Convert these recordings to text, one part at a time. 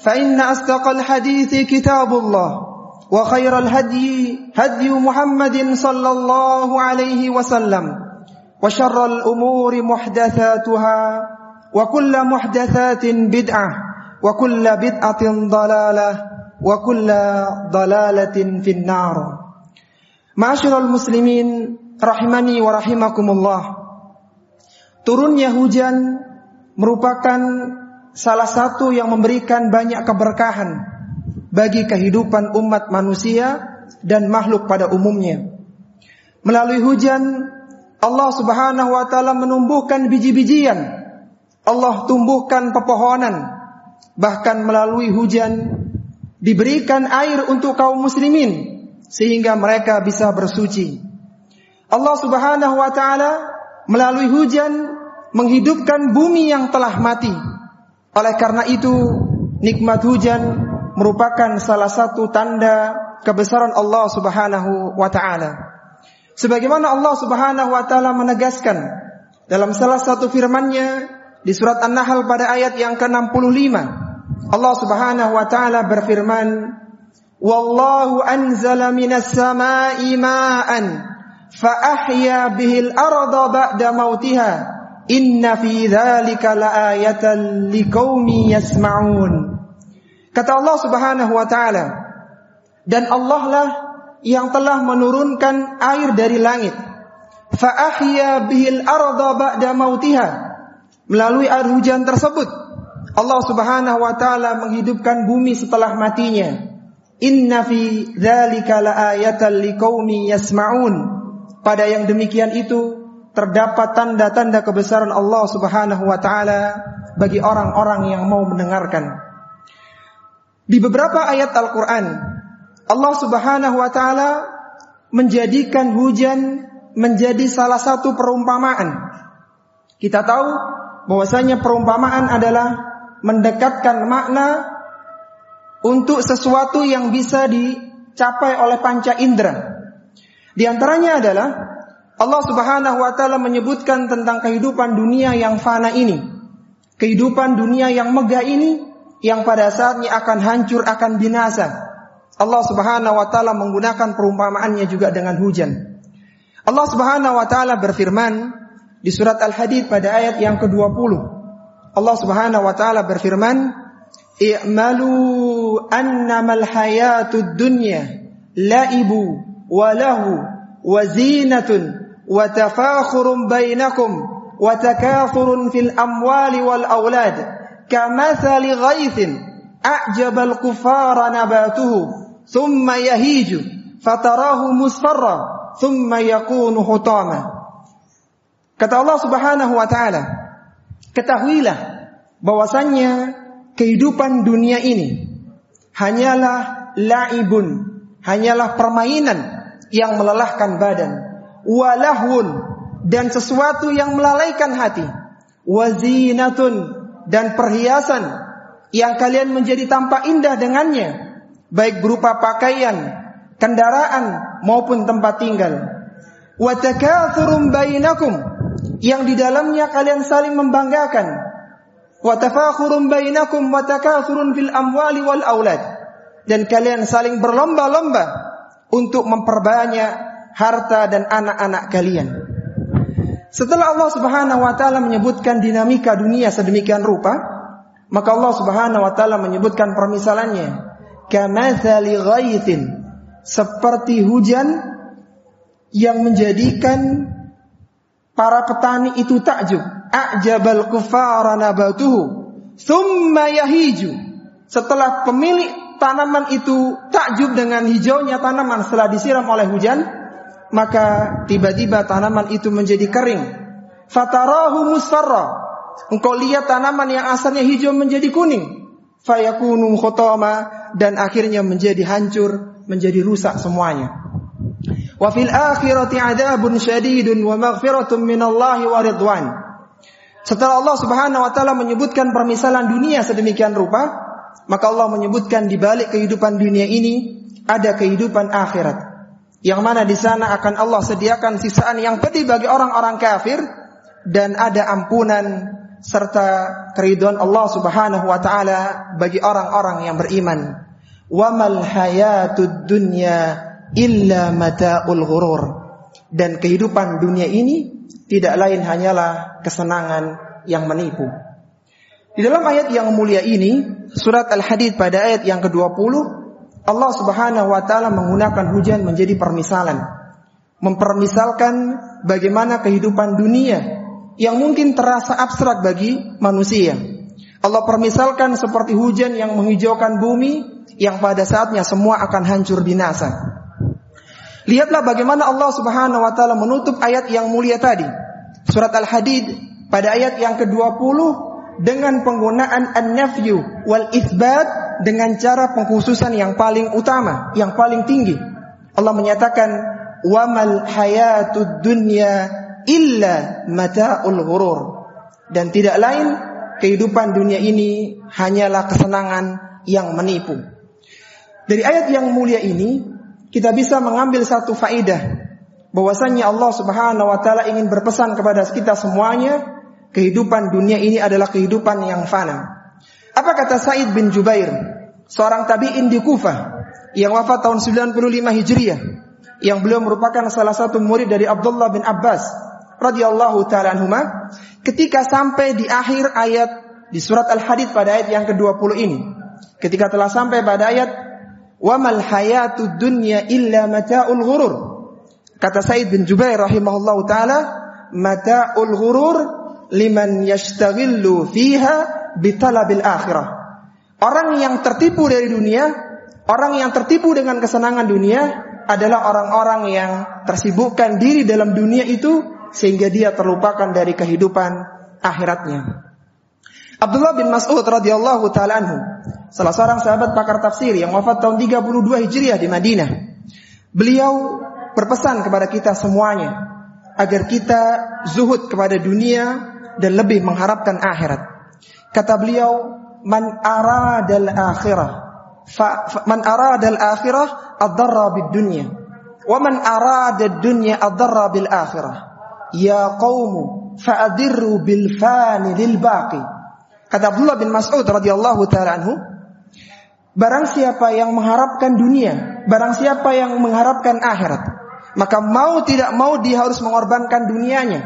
فإن أصدق الحديث كتاب الله وخير الهدي هدي محمد صلى الله عليه وسلم وشر الأمور محدثاتها وكل محدثات بدعة وكل بدعة ضلالة وكل ضلالة في النار Ma'asyiral muslimin rahimani wa rahimakumullah. Turunnya hujan merupakan salah satu yang memberikan banyak keberkahan bagi kehidupan umat manusia dan makhluk pada umumnya. Melalui hujan Allah Subhanahu wa taala menumbuhkan biji-bijian. Allah tumbuhkan pepohonan. Bahkan melalui hujan diberikan air untuk kaum muslimin sehingga mereka bisa bersuci. Allah Subhanahu wa taala melalui hujan menghidupkan bumi yang telah mati. Oleh karena itu, nikmat hujan merupakan salah satu tanda kebesaran Allah Subhanahu wa taala. Sebagaimana Allah Subhanahu wa taala menegaskan dalam salah satu firman-Nya di surat An-Nahl pada ayat yang ke-65. Allah Subhanahu wa taala berfirman, "Wallahu anzala minas samaa'i ma'an fa ahya bihil arda ba'da mautiha." Inna fi dzalika laayatan liqaumi yasmaun. Kata Allah Subhanahu wa taala, dan Allah lah yang telah menurunkan air dari langit. Fa'ahya bihil arda ba'da mautiha. Melalui air hujan tersebut, Allah Subhanahu wa taala menghidupkan bumi setelah matinya. Inna fi dzalika laayatan liqaumi yasmaun. Pada yang demikian itu terdapat tanda-tanda kebesaran Allah Subhanahu wa taala bagi orang-orang yang mau mendengarkan. Di beberapa ayat Al-Qur'an Allah Subhanahu wa taala menjadikan hujan menjadi salah satu perumpamaan. Kita tahu bahwasanya perumpamaan adalah mendekatkan makna untuk sesuatu yang bisa dicapai oleh panca indera. Di antaranya adalah Allah Subhanahu wa taala menyebutkan tentang kehidupan dunia yang fana ini. Kehidupan dunia yang megah ini yang pada saatnya akan hancur, akan binasa. Allah Subhanahu wa taala menggunakan perumpamaannya juga dengan hujan. Allah Subhanahu wa taala berfirman di surat Al-Hadid pada ayat yang ke-20. Allah Subhanahu wa taala berfirman, i'malu annamal hayatud dunya laibu wa lahu wa tafakhurun bainakum wa takathurun fil amwali wal aulad kamathali ghaithin a'jabal kufara nabatuhu thumma yahiju fatarahu musfarra kata Allah Subhanahu wa taala ketahuilah bahwasannya kehidupan dunia ini hanyalah laibun, hanyalah permainan yang melelahkan badan, walahun dan sesuatu yang melalaikan hati, wazinatun dan perhiasan yang kalian menjadi tampak indah dengannya, baik berupa pakaian, kendaraan maupun tempat tinggal. Wa takatsurum bainakum yang di dalamnya kalian saling membanggakan. Wa tafakhurum bainakum wa takatsurun fil amwali wal aulad. Dan kalian saling berlomba-lomba untuk memperbanyak harta dan anak-anak kalian. Setelah Allah Subhanahu wa taala menyebutkan dinamika dunia sedemikian rupa, maka Allah Subhanahu wa taala menyebutkan permisalannya, kamatsali ghaithin, seperti hujan yang menjadikan para petani itu takjub. A'jabal kufara nabatuhu, thumma yahiju. Setelah pemilik tanaman itu takjub dengan hijaunya tanaman setelah disiram oleh hujan, maka tiba-tiba tanaman itu menjadi kering. Fatarahu musfarra. Engkau lihat tanaman yang asalnya hijau menjadi kuning. Fayakunu khotama dan akhirnya menjadi hancur, menjadi rusak semuanya. Wa fil akhirati adzabun syadidun wa maghfiratun minallahi wa ridwan. Setelah Allah Subhanahu wa taala menyebutkan permisalan dunia sedemikian rupa, maka Allah menyebutkan di balik kehidupan dunia ini ada kehidupan akhirat yang mana di sana akan Allah sediakan sisaan yang pedih bagi orang-orang kafir dan ada ampunan serta keridhaan Allah Subhanahu wa taala bagi orang-orang yang beriman. Wa mal hayatud dunya illa mataul ghurur. Dan kehidupan dunia ini tidak lain hanyalah kesenangan yang menipu. Di dalam ayat yang mulia ini, surat Al-Hadid pada ayat yang ke-20 Allah Subhanahu wa taala menggunakan hujan menjadi permisalan. Mempermisalkan bagaimana kehidupan dunia yang mungkin terasa abstrak bagi manusia. Allah permisalkan seperti hujan yang menghijaukan bumi yang pada saatnya semua akan hancur binasa. Lihatlah bagaimana Allah Subhanahu wa taala menutup ayat yang mulia tadi. Surat Al-Hadid pada ayat yang ke-20 dengan penggunaan an-nafyu wal isbat dengan cara pengkhususan yang paling utama, yang paling tinggi. Allah menyatakan wamal hayatud dunya illa mata'ul ghurur. Dan tidak lain kehidupan dunia ini hanyalah kesenangan yang menipu. Dari ayat yang mulia ini kita bisa mengambil satu faidah bahwasanya Allah Subhanahu wa taala ingin berpesan kepada kita semuanya kehidupan dunia ini adalah kehidupan yang fana. Apa kata Said bin Jubair, seorang tabi'in di Kufah yang wafat tahun 95 Hijriah, yang beliau merupakan salah satu murid dari Abdullah bin Abbas radhiyallahu taala anhuma, ketika sampai di akhir ayat di surat Al-Hadid pada ayat yang ke-20 ini. Ketika telah sampai pada ayat wa mal hayatud dunya illa mata'ul ghurur. Kata Said bin Jubair rahimahullahu taala, mata'ul ghurur liman yashtaghillu fiha bitalabil akhirah. Orang yang tertipu dari dunia, orang yang tertipu dengan kesenangan dunia adalah orang-orang yang tersibukkan diri dalam dunia itu sehingga dia terlupakan dari kehidupan akhiratnya. Abdullah bin Mas'ud radhiyallahu taala anhu, salah seorang sahabat pakar tafsir yang wafat tahun 32 Hijriah di Madinah. Beliau berpesan kepada kita semuanya agar kita zuhud kepada dunia dan lebih mengharapkan akhirat. Kata beliau, "Man aradal akhirah fa, fa man aradal akhirah adarra bid dunya wa man arada dunya adarra bil akhirah. Ya qaumu fa'adirru bil fani lil baqi." Kata Abdullah bin Mas'ud radhiyallahu taala anhu, Barang siapa yang mengharapkan dunia, barang siapa yang mengharapkan akhirat, maka mau tidak mau dia harus mengorbankan dunianya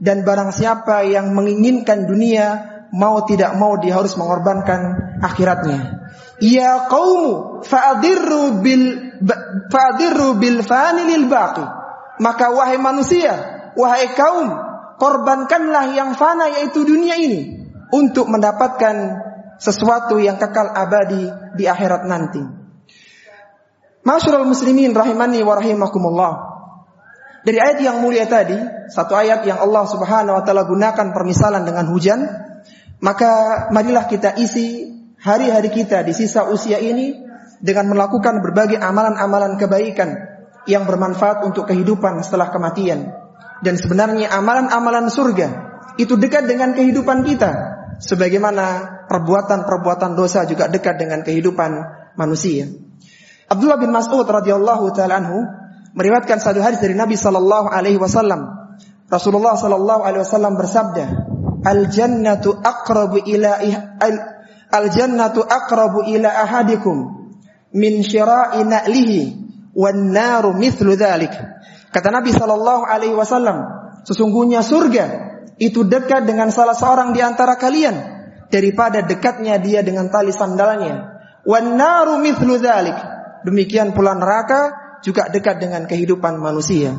dan barang siapa yang menginginkan dunia mau tidak mau dia harus mengorbankan akhiratnya. Ya qaumu fa'adirru bil fa'adirru bil fani lil. Maka wahai manusia, wahai kaum, korbankanlah yang fana yaitu dunia ini untuk mendapatkan sesuatu yang kekal abadi di akhirat nanti. Masyarul muslimin rahimani wa rahimakumullah. Dari ayat yang mulia tadi, satu ayat yang Allah Subhanahu wa taala gunakan permisalan dengan hujan, maka marilah kita isi hari-hari kita di sisa usia ini dengan melakukan berbagai amalan-amalan kebaikan yang bermanfaat untuk kehidupan setelah kematian. Dan sebenarnya amalan-amalan surga itu dekat dengan kehidupan kita, sebagaimana perbuatan-perbuatan dosa juga dekat dengan kehidupan manusia. Abdullah bin Mas'ud radhiyallahu taala anhu meriwayatkan satu hadis dari Nabi sallallahu alaihi wasallam. Rasulullah sallallahu alaihi wasallam bersabda, "Al jannatu aqrabu ila al jannatu aqrabu ila ahadikum min syira'i na'lihi wan naru mithlu dzalik." Kata Nabi sallallahu alaihi wasallam, sesungguhnya surga itu dekat dengan salah seorang di antara kalian daripada dekatnya dia dengan tali sandalnya. Wan naru mithlu dzalik. Demikian pula neraka juga dekat dengan kehidupan manusia.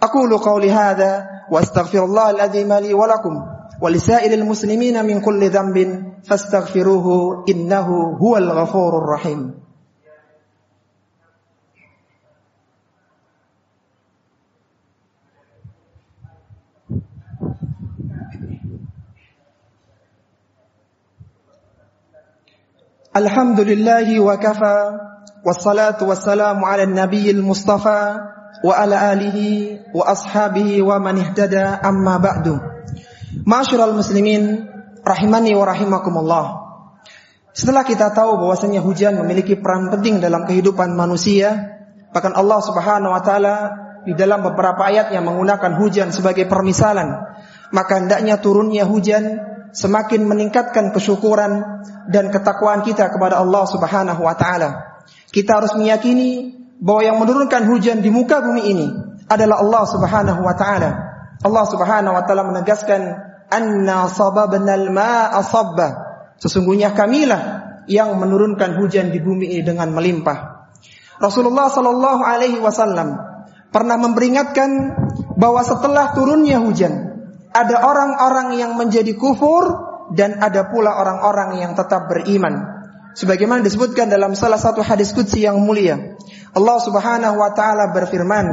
Aku qauli hadza wa astaghfirullah al-azim li wa lakum ولسائر المسلمين من كل ذنب فاستغفروه إنه هو الغفور الرحيم. الحمد لله وكفى والصلاة والسلام على النبي المصطفى وعلى آله وأصحابه ومن اهتدى أما بعد. Ma'asyiral muslimin rahimani wa rahimakumullah. Setelah kita tahu bahwasanya hujan memiliki peran penting dalam kehidupan manusia, bahkan Allah Subhanahu wa taala di dalam beberapa ayat yang menggunakan hujan sebagai permisalan, maka hendaknya turunnya hujan semakin meningkatkan kesyukuran dan ketakwaan kita kepada Allah Subhanahu wa taala. Kita harus meyakini bahwa yang menurunkan hujan di muka bumi ini adalah Allah Subhanahu wa taala Allah Subhanahu wa taala menegaskan anna sababnal ma'a sabba. Sesungguhnya kamilah yang menurunkan hujan di bumi ini dengan melimpah. Rasulullah sallallahu alaihi wasallam pernah memperingatkan bahwa setelah turunnya hujan ada orang-orang yang menjadi kufur dan ada pula orang-orang yang tetap beriman. Sebagaimana disebutkan dalam salah satu hadis qudsi yang mulia. Allah Subhanahu wa taala berfirman,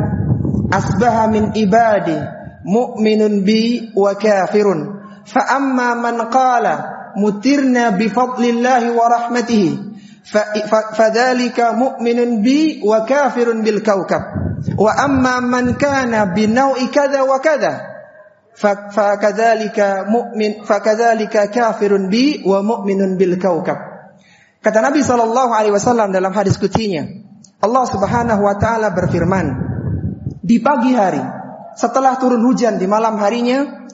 "Asbaha min ibadi mu'minun bi wa kafirun. Fa amma man qala mutirna bi fadlillahi wa rahmatihi fadzalika mu'minun bi wa kafirun bil kaukab. Wa amma man kana bi kadza wa mu'min kafirun bi wa mu'minun bil. Kata Nabi sallallahu alaihi wasallam dalam hadis kutsinya, Allah Subhanahu wa taala berfirman, di pagi hari setelah turun hujan di malam harinya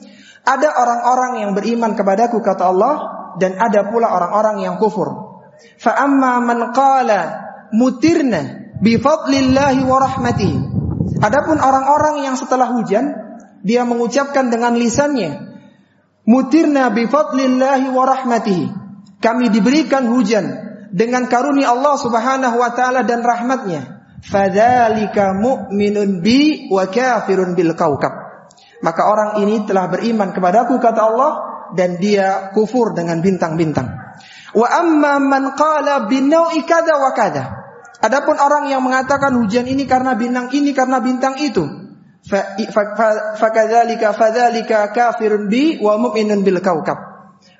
ada orang-orang yang beriman kepadaku kata Allah dan ada pula orang-orang yang kufur. Fa amma man qala mutirna bi fadlillahi wa rahmatihi. Adapun orang-orang yang setelah hujan dia mengucapkan dengan lisannya, mutirna bi fadlillahi wa rahmatihi. Kami diberikan hujan dengan karunia Allah Subhanahu wa taala dan rahmatnya. Fadzalika mu'minun bi wa kafirun bil kaukab. Maka orang ini telah beriman kepadaku kata Allah dan dia kufur dengan bintang-bintang. Wa amma man qala binau'i kada wa kada. Adapun orang yang mengatakan hujan ini karena bintang ini karena bintang itu, fakadzalika fadzalika kafirun bi wa mu'minun bil kaukab.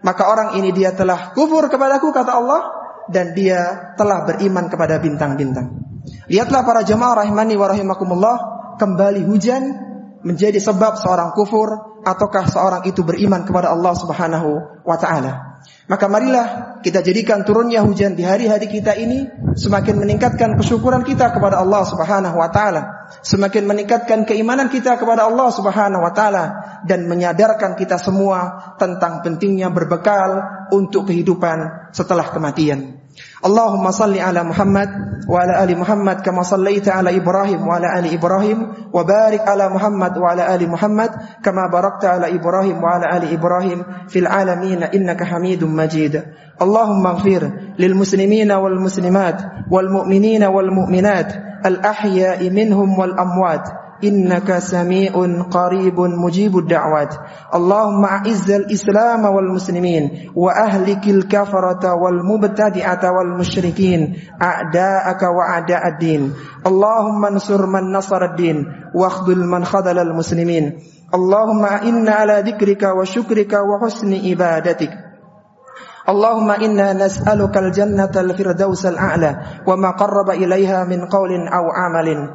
Maka orang ini dia telah kufur kepadaku kata Allah dan dia telah beriman kepada bintang-bintang. Lihatlah para jemaah rahimani wa rahimakumullah, kembali hujan menjadi sebab seorang kufur ataukah seorang itu beriman kepada Allah Subhanahu wa taala. Maka marilah kita jadikan turunnya hujan di hari-hari kita ini semakin meningkatkan kesyukuran kita kepada Allah Subhanahu wa taala, semakin meningkatkan keimanan kita kepada Allah Subhanahu wa taala dan menyadarkan kita semua tentang pentingnya berbekal untuk kehidupan setelah kematian. اللهم صل على محمد وعلى آل محمد كما صليت على إبراهيم وعلى آل إبراهيم وبارك على محمد وعلى آل محمد كما باركت على إبراهيم وعلى آل إبراهيم في العالمين إنك حميد مجيد. اللهم اغفر للمسلمين والمسلمات والمؤمنين والمؤمنات الأحياء منهم والأموات إنك سميع قريب مجيب الدعوات. اللهم أعز الإسلام والمسلمين وأهلك الكفرة والمبتدعة والمشركين. أعداءك وأعداء الدين. اللهم انصر من نصر الدين واخذل من خذل المسلمين. اللهم إنا على ذكرك وشكرك وحسن عبادتك. اللهم إنا نسألك الجنة الفردوس الأعلى وما قرب إليها من قول أو عمل.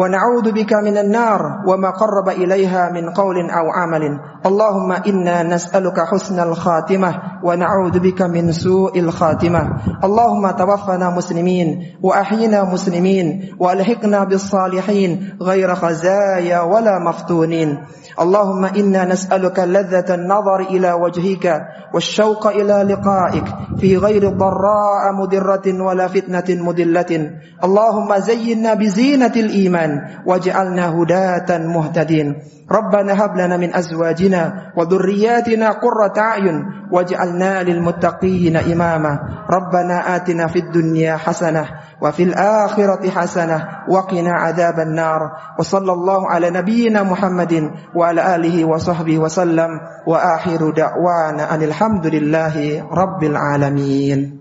ونعوذ بك من النار وما قرب إليها من قول أو عمل. اللهم إنا نسألك حسن الخاتمة ونعوذ بك من سوء الخاتمة. اللهم توفنا مسلمين وأحينا مسلمين وألحقنا بالصالحين غير خزايا ولا مفتونين. اللهم إنا نسألك لذة النظر إلى وجهك والشوق إلى لقائك في غير ضراء مدرة ولا فتنة مدلة اللهم زينا بزينة الإيمان واجعلنا هداة مهتدين. ربنا هب لنا من أزواجنا وذرياتنا قرة أعين واجعلنا للمتقين إماما. ربنا آتنا في الدنيا حسنة وفي الآخرة حسنة وقنا عذاب النار. وصلى الله على نبينا محمد وعلى آله وصحبه وسلم. وآخر دعوانا أن الحمد لله رب العالمين.